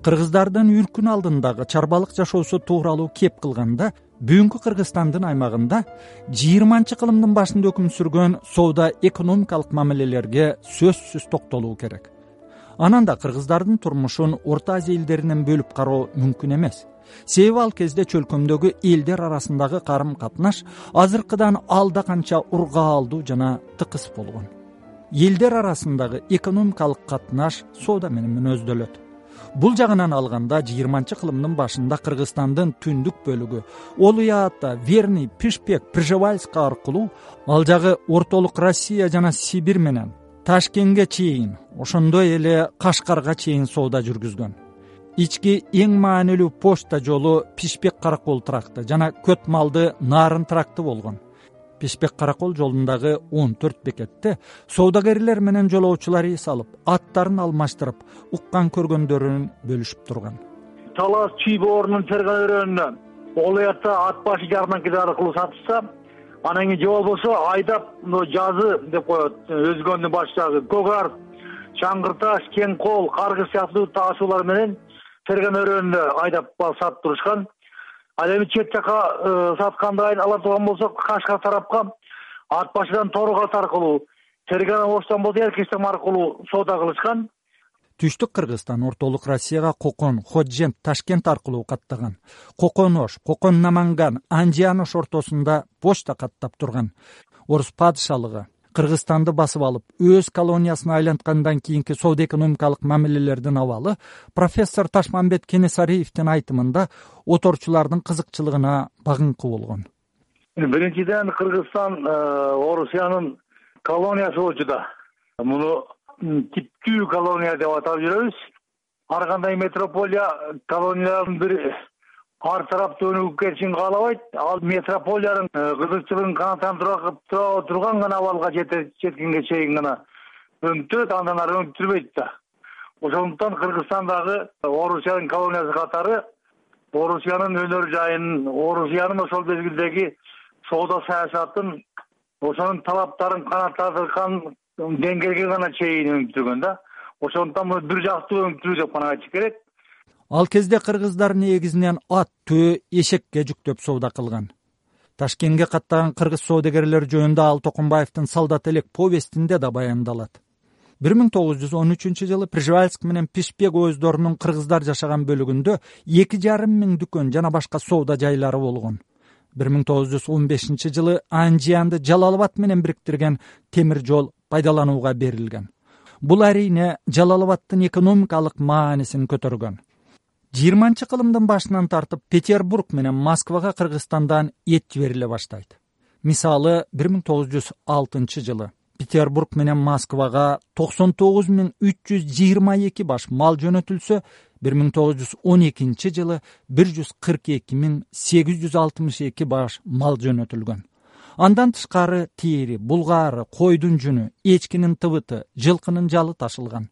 кыргыздардын үркүн алдындагы чарбалык жашоосу тууралуу кеп кылганда бүгүнкү кыргызстандын аймагында жыйырманчы кылымдын башында өкүм сүргөн соода экономикалык мамилелерге сөзсүз токтолуу керек. Анан да кыргыздардын турмушун орто азия элдеринен бөлүп кароо мүмкүн эмес. Себеби ал кезде чөлкөмдөгү элдер арасындагы карым катнаш азыркыдан алда канча ургаалдуу жана тыкыз болгон. Элдер арасындагы экономикалык катнаш соода менен мүнөздөлөт бул жагынан алганда жыйырманчы кылымдын башында кыргызстандын түндүк бөлүгү олуята верный пишпек пржевальск аркылуу ал жагы ортолук россия жана сибирь менен ташкентке чейин ошондой эле кашкарга чейин соода жүргүзгөн. Ички эң маанилүү почта жолу пишпек каракол тракты жана көт малды нарын тракты болгон пишпек каракол жолундагы он төрт бекетте соодагерлер менен жолоочулар эс алып аттарын алмаштырып уккан көргөндөрүн бөлүшүп турган. Талас чүй боорунун ферган өрөөнүнө олуятта ат башы жарманка аркылуу сатышса анан кийин же болбосо айдап жазы деп коет өзгөндүн баштагы көк ар чаңгыр кең кол каргыш сыяктуу таашуулар менен ферган өрөөнүнө айдап сатып турушкан ал эми чет жака э, сатканды ала турган болсок кашкар тарапка ат башыдан тору ат аркылуу фергана оштон болсо эркечтен аркылуу соода кылышкан. Түштүк кыргызстан ортолук россияга кокон ходжент ташкент аркылуу каттаган. Кокон ош кокон наманган анжиан ош ортосунда почта каттап турган. Орус падышалыгы кыргызстанды басып алып өз колониясына айланткандан кийинки соода экономикалык мамилелердин абалы профессор ташмамбет кенесариевдин айтымында оторчулардын кызыкчылыгына багыңкы болгон. Биринчиден кыргызстан э, орусиянын колониясы болчу да. Муну типтүү колония деп атап жүрөбүз. Ар кандай метрополия колониялардын бири ар тараптуу өнүгүп кетишин каалабайт. Ал метрополиянын э, кызыкчылыгын канааттандыруга тура турган гана абалга жеткенге чейин гана өнүктүрөт андан ары өнүктүрбөйт да. Ошондуктан кыргызстан дагы орусиянын колониясы катары орусиянын өнөр жайын орусиянын ошол мезгилдеги соода саясатын ошонун талаптарын канааттандырган деңгээлге гана чейин өнүктүргөн да. Ошондуктан муну бир жактуу өнүктүрүү деп гана айтыш керек ал кезде кыргыздар негизинен ат төө эшекке жүктөп соода кылган. Ташкентке каттаган кыргыз соодагерлер жөнүндө ал токомбаевдин солдат элек повестинде да баяндалат. Бир миң тогуз жүз он үчүнчү жылы пржевальск менен пишпек уездорунун кыргыздар жашаган бөлүгүндө эки жарым миң дүкөн жана башка соода жайлары болгон. Бир миң тогуз жүз он бешинчи жылы анжиянды жалал абад менен бириктирген темир жол пайдаланууга берилген. Бул арийне жалал абаддын экономикалык маанисин көтөргөн жыйырманчы кылымдын башынан тартып петербург менен москвага кыргызстандан эт жибериле баштайт. Мисалы бир миң тогуз жүз алтынчы жылы петербург менен москвага токсон тогуз миң үч жүз жыйырма эки баш мал жөнөтүлсө бир миң тогуз жүз он экинчи жылы бир жүз кырк эки миң сегиз жүз алтымыш эки баш мал жөнөтүлгөн. Андан тышкары тери булгаары койдун жүнү эчкинин тыбыты жылкынын жалы ташылган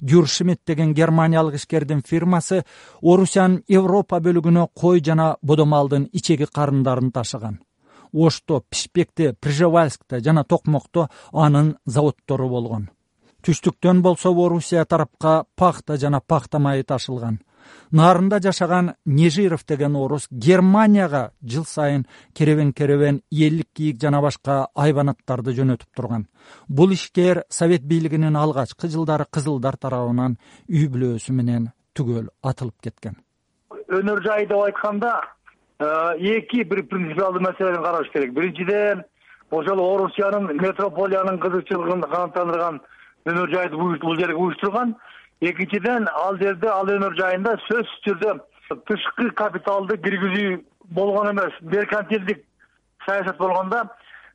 гюршемет деген германиялык ишкердин фирмасы орусиянын европа бөлүгүнө кой жана бодомалдын ичеги карындарын ташыган. Ошто пишпекте пржевальскте жана токмокто анын заводдору болгон. Түштүктөн болсо орусия тарапка пахта жана пахта майы ташылган нарында жашаган нежиров деген орус германияга жыл сайын керебен керебен элдик кийик жана башка айбанаттарды жөнөтүп турган. Бул ишкер совет бийлигинин алгачкы жылдары кызылдар тарабынан үй бүлөсү менен түгөл атылып кеткен. Өнөр жай деп айтканда э, эки бир принципиалдуу маселени караш керек. Биринчиден ошол орусиянын метрополиянын кызыкчылыгын канааттандырган өнөр жайды бул жерге уюштурган экинчиден ал жерде ал өнөр жайында сөзсүз түрдө тышкы капиталды киргизүү болгон эмес. Меркантилдик саясат болгондо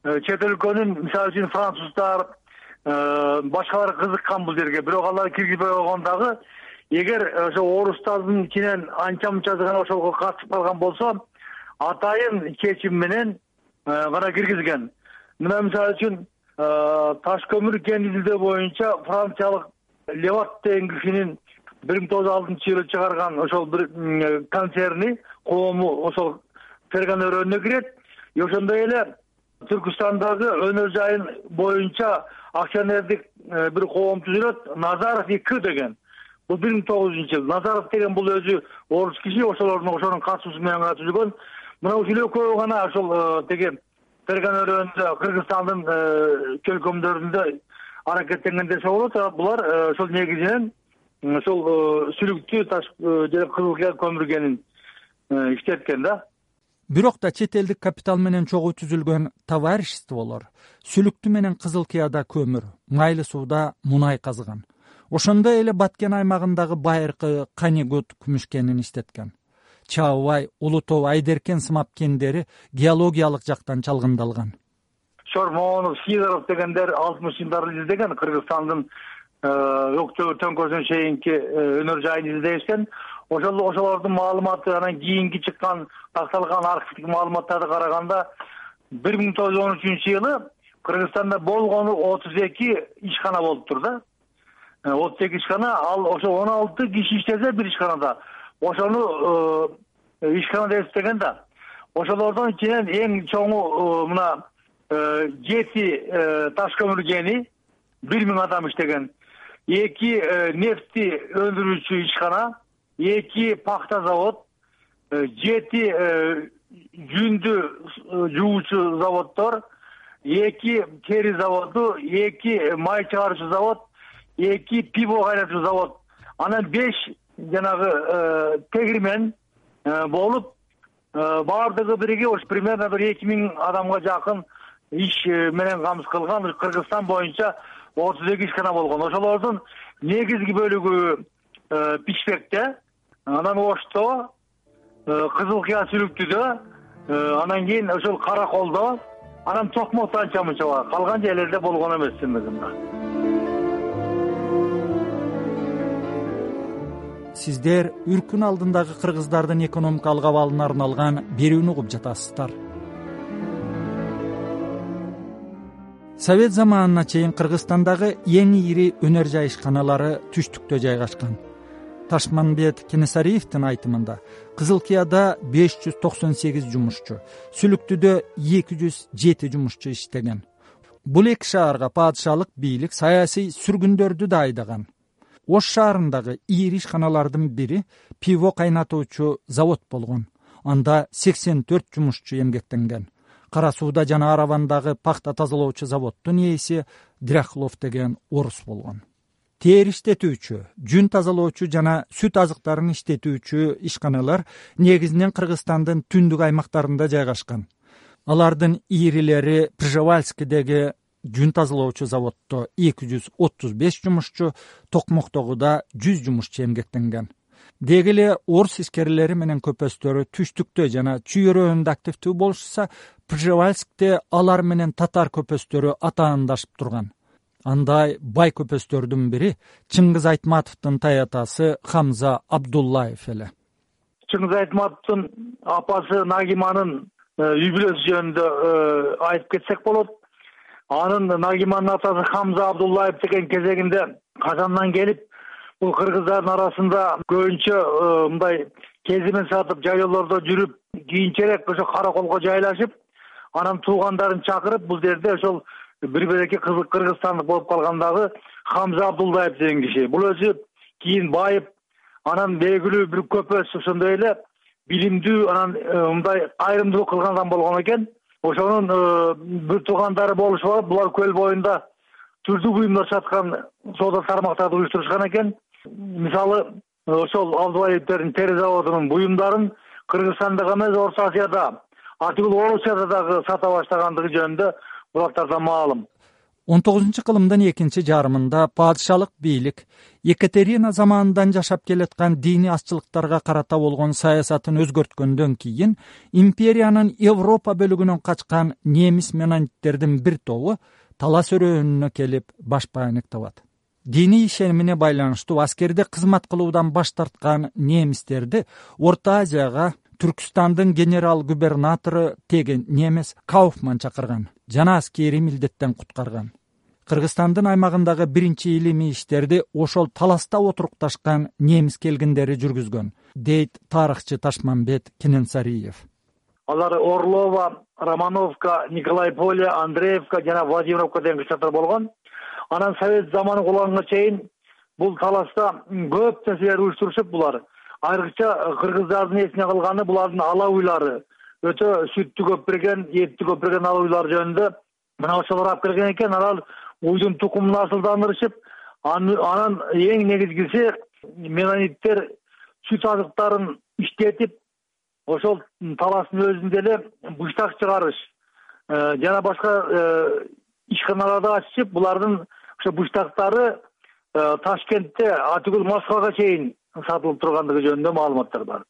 э, чет өлкөнүн мисалы үчүн француздар э, башкалар кызыккан бул жерге. Бирок алар киргизбей койгон дагы эгер ошо орустардын ичинен анча мынчасы гана ошого катышып калган болсо атайын чечим менен э, гана киргизген. Мына мисалы үчүн таш көмүр кен боюнча франциялык леват деген кишинин бир миң тогуз жүз алтынчы жылы чыгарган ошол бир концерни коому ошол ферган өрөөнүнө кирет. И ошондой эле түркүстандагы өнөр жайын боюнча акционердик э, бир коом түзүлөт. Назаров и к деген. Бул бир миң тогуз жүзүнчү жыл. Назаров деген бул өзү орус киши ошолордун ошонун катышуусу менен гана түзүлгөн. Мына ушул экөө гана ошол тиги ферган өрөөндө кыргызстандын чөлкөмдөрүндө аракеттенген десе болот. Булар ошол негизинен ошол сүлүктү таш жана кызыл кыя көмүргенин иштеткен да. Бирок да чет элдик капитал менен чогуу түзүлгөн товариществолор сүлүктү менен кызыл кыяда көмүр майлуу сууда мунай казган ошондой эле баткен аймагындагы байыркы канигут күмүш кенин иштеткен. Чабы бай улуу тоо айдеркен сымап кендери геологиялык жактан чалгындалган шормонов сидоров дегендер алтымыш жылдары издеген кыргызстандын өктөбү төңкөсүнө чейинки өнөр жайын издешкен. Ошол ошолордун маалыматы анан кийинки чыккан такталган архивдик маалыматтарга караганда бир миң тогуз жүз он үчүнчү жылы кыргызстанда болгону отуз эки ишкана болуптур да э, отуз эки ишкана ал ошо он алты киши иштесе бир ишканада. Ошону э, ишкана деп эсептеген да. Ошолордун ичинен эң чоңу э, мына жети таш көмүр кени бир миң адам иштеген. Эки нефти өндүрүүчү ишкана эки пахта завод э, жети э, жүндү э, жуучу заводдор эки тери заводу эки май чыгаруучу завод эки пиво кайнатуучу завод. Анан беш жанагы тегирмен болуп баардыгы биригип примерно бир эки миң адамга жакын иш менен камсыз кылган кыргызстан боюнча отуз эки ишкана болгон. Ошолордун негизги бөлүгү пичпекте анан ошто э, кызыл кыя сүлүктүдө э, анан кийин ошол караколдо анан токмокто анча мынча калган жерлерде болгон эмес чындыгында сиздер үркүн алдындагы кыргыздардын экономикалык абалына арналган берүүнү угуп жатасыздар совет заманына чейин кыргызстандагы эң ири өнөр жай ишканалары түштүктө жайгашкан. Ташманбет кенесариевдин айтымында кызыл кыяда беш жүз токсон сегиз жумушчу сүлүктүдө эки жүз жети жумушчу иштеген. Бул эки шаарга падышалык бийлик саясий сүргүндөрдү да айдаган. Ош шаарындагы ири ишканалардын бири пиво кайнатуучу завод болгон. Анда сексен төрт жумушчу эмгектенген кара сууда жана аравандагы пахта тазалоочу заводдун ээси дряхлов деген орус болгон. Тери иштетүүчү жүн тазалоочу жана сүт азыктарын иштетүүчү ишканалар негизинен кыргызстандын түндүк аймактарында жайгашкан. Алардын ирилери пржевальскийдеги жүн тазалоочу заводдо эки жүз отуз беш жумушчу токмоктогу да жүз жумушчу эмгектенген деги эле орус ишкерлери менен көпөстөрү түштүктө жана чүй өрөөнүндө активдүү болушса пржевальскте алар менен татар көпөстөрү атаандашып турган. Андай бай көпөстөрдүн бири чыңгыз айтматовдун таятасы хамза абдуллаев эле. Чыңгыз айтматовдун апасы нагиманын э, үй бүлөсү жөнүндө э, айтып кетсек болот. Анын нагиманын атасы хамза абдуллаев деген кезегинде казандан келип бул кыргыздардын арасында көбүнчө э, мындай кезимен сатып жайлоолордо жүрүп кийинчерээк ошо караколго жайлашып анан туугандарын чакырып бул жерде ошол бир береке кыргызстандык болуп калгандагы хамза абдулдаев деген киши. Бул өзү кийин байып анан белгилүү бир көпөс ошондой эле билимдүү анан э, мындай кайрымдуулук кылган адам болгон экен. Ошонун э, бир туугандары болушуп алып булар көл боюнда түрдүү буюмдар саткан соода тармактарды уюштурушкан экен мисалы ошол абдулаевдердин тери заводунун буюмдарын кыргызстанда эмес орто азияда атигул орусияда дагы сата баштагандыгы жөнүндө булактардан маалым. Он тогузунчу кылымдын экинчи жарымында падышалык бийлик екатерина заманынан жашап келаткан диний азчылыктарга карата болгон саясатын өзгөрткөндөн кийин империянын европа бөлүгүнөн качкан немис менониттердин бир тобу талас өрөөнүнө келип баш баанек табат диний ишенимине байланыштуу аскерде кызмат кылуудан баш тарткан немистерди орто азияга түркстандын генерал губернатору теги немес кауфман чакырган жана аскерий милдеттен куткарган. Кыргызстандын аймагындагы биринчи илимий иштерди ошол таласта отурукташкан немис келгиндери жүргүзгөн дейт тарыхчы ташмамбет кененсариев. Алар орлова романовка николай поля андреевка жана владимировка деген кыштактар болгон анан совет заманы кулганга чейин бул талашта көп нерселерди уюштурушуп булар. Айрыкча кыргыздардын эсине калганы булардын алабуйлары өтө сүттү көп берген этти көп берген алабуйлар жөнүндө мына ошолор алып келген экен. Анан уйдун тукумун асылдандырышып анан эң негизгиси менониттер сүт азыктарын иштетип ошол талаштын өзүндө эле быштак чыгарыш э, жана башка э, ишканаларды ачышып булардын ошо быштактары э, ташкентте атүгүл москвага чейин сатылып тургандыгы жөнүндө маалыматтар бар.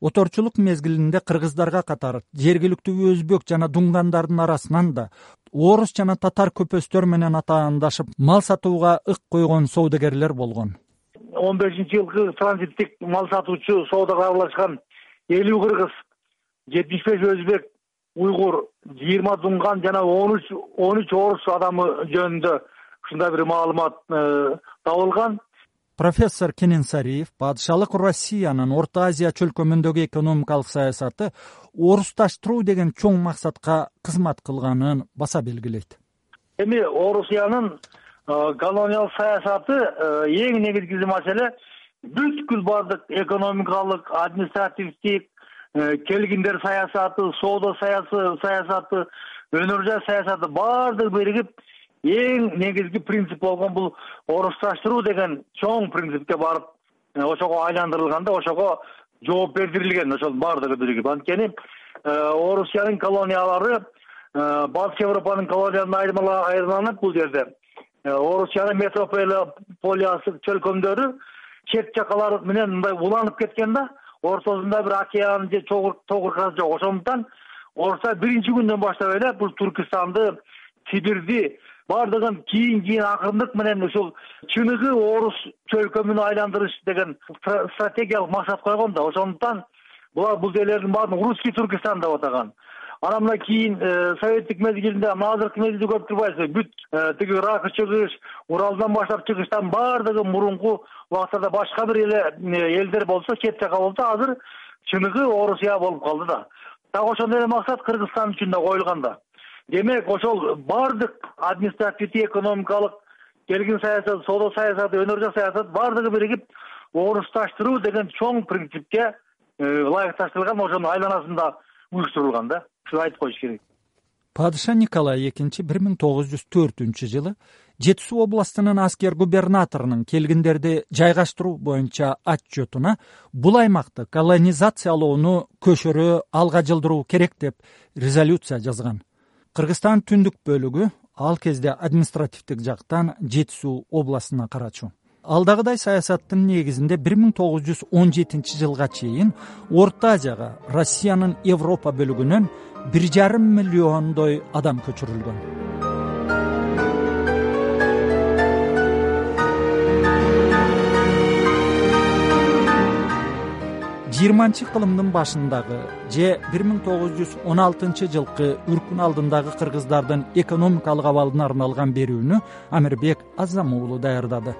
Оторчулук мезгилинде кыргыздарга катар жергиликтүү өзбек жана дуңгандардын арасынан да орус жана татар көпөстөр менен атаандашып мал сатууга ык койгон соодагерлер болгон. Он бешинчи жылкы транзиттик мал сатуучу соодага аралашкан элүү кыргыз жетимиш беш өзбек уйгур жыйырма дуңган жана он үч он үч орус адамы жөнүндө ушундай бир маалымат э, табылган профессор кененсариев падышалык россиянын орто азия чөлкөмүндөгү экономикалык саясаты орусташтыруу деген чоң максатка кызмат кылганын баса белгилейт эми орусиянын э, колониялык саясаты э, эң негизги маселе бүткүл баардык экономикалык административдик э, келгиндер саясаты соода саясаты өнөр жай саясаты баардыгы биригип эң негизги принцип болгон бул орусташтыруу деген чоң принципке барып э, ошого айландырылган да ошого жооп бердирилген ошонун баардыгы биригип. Анткени э, орусиянын колониялары э, батыш европанын колонияларынан айырмаланып бул жерде орусиянын метрополиясы чөлкөмдөрү чет жакалар менен мындай уланып кеткен да ортосунда бир океан же тогуркасы жок. Ошондуктан орустар биринчи күндөн баштап эле бул туркистанды сибирди баардыгын кийин кийин акырындык менен ушул чыныгы орус чөлкөмүн айландырыш деген стратегиялык максат койгон да. Ошондуктан булар бул жерлердин баарын русский туркестан деп атаган. Анан мына кийин э, советтик мезгилинде мына азыркы мезгилде көрүп турбайсызбы бүт э, тиги ракы чыгыш уралдан баштап чыгыштан баардыгы мурунку убакыттарда башка бир эле э, элдер болсо чет жака болсо азыр чыныгы орусия болуп калды да. Так ошондой эле максат кыргызстан үчүн да коюлган да демек ошол баардык административдик экономикалык келгин саясат соода саясаты өнөр жай саясат баардыгы биригип орусташтыруу деген чоң принципке э, ылайыкташтырылган ошонун айланасында уюштурулган да. Ушуну айтып коюш керек. Падыша николай экинчи бир миң тогуз жүз төртүнчү жылы жети суу областынын аскер губернаторунун келгиндерди жайгаштыруу боюнча отчетуна бул аймакты колонизациялоону көшөрө алга жылдыруу керек деп резолюция жазган кыргызстан түндүк бөлүгү ал кезде административдик жактан жети областына карачу. Алдагыдай саясаттын негизинде бир миң тогуз жүз он жетинчи жылга чейин орто азияга россиянын европа бөлүгүнөн бир жарым миллиондой адам көчүрүлгөн жыйырманчы кылымдын башындагы же бир миң тогуз жүз он алтынчы жылкы үркүн алдындагы кыргыздардын экономикалык абалына арналган берүүнү амирбек азам уулу даярдады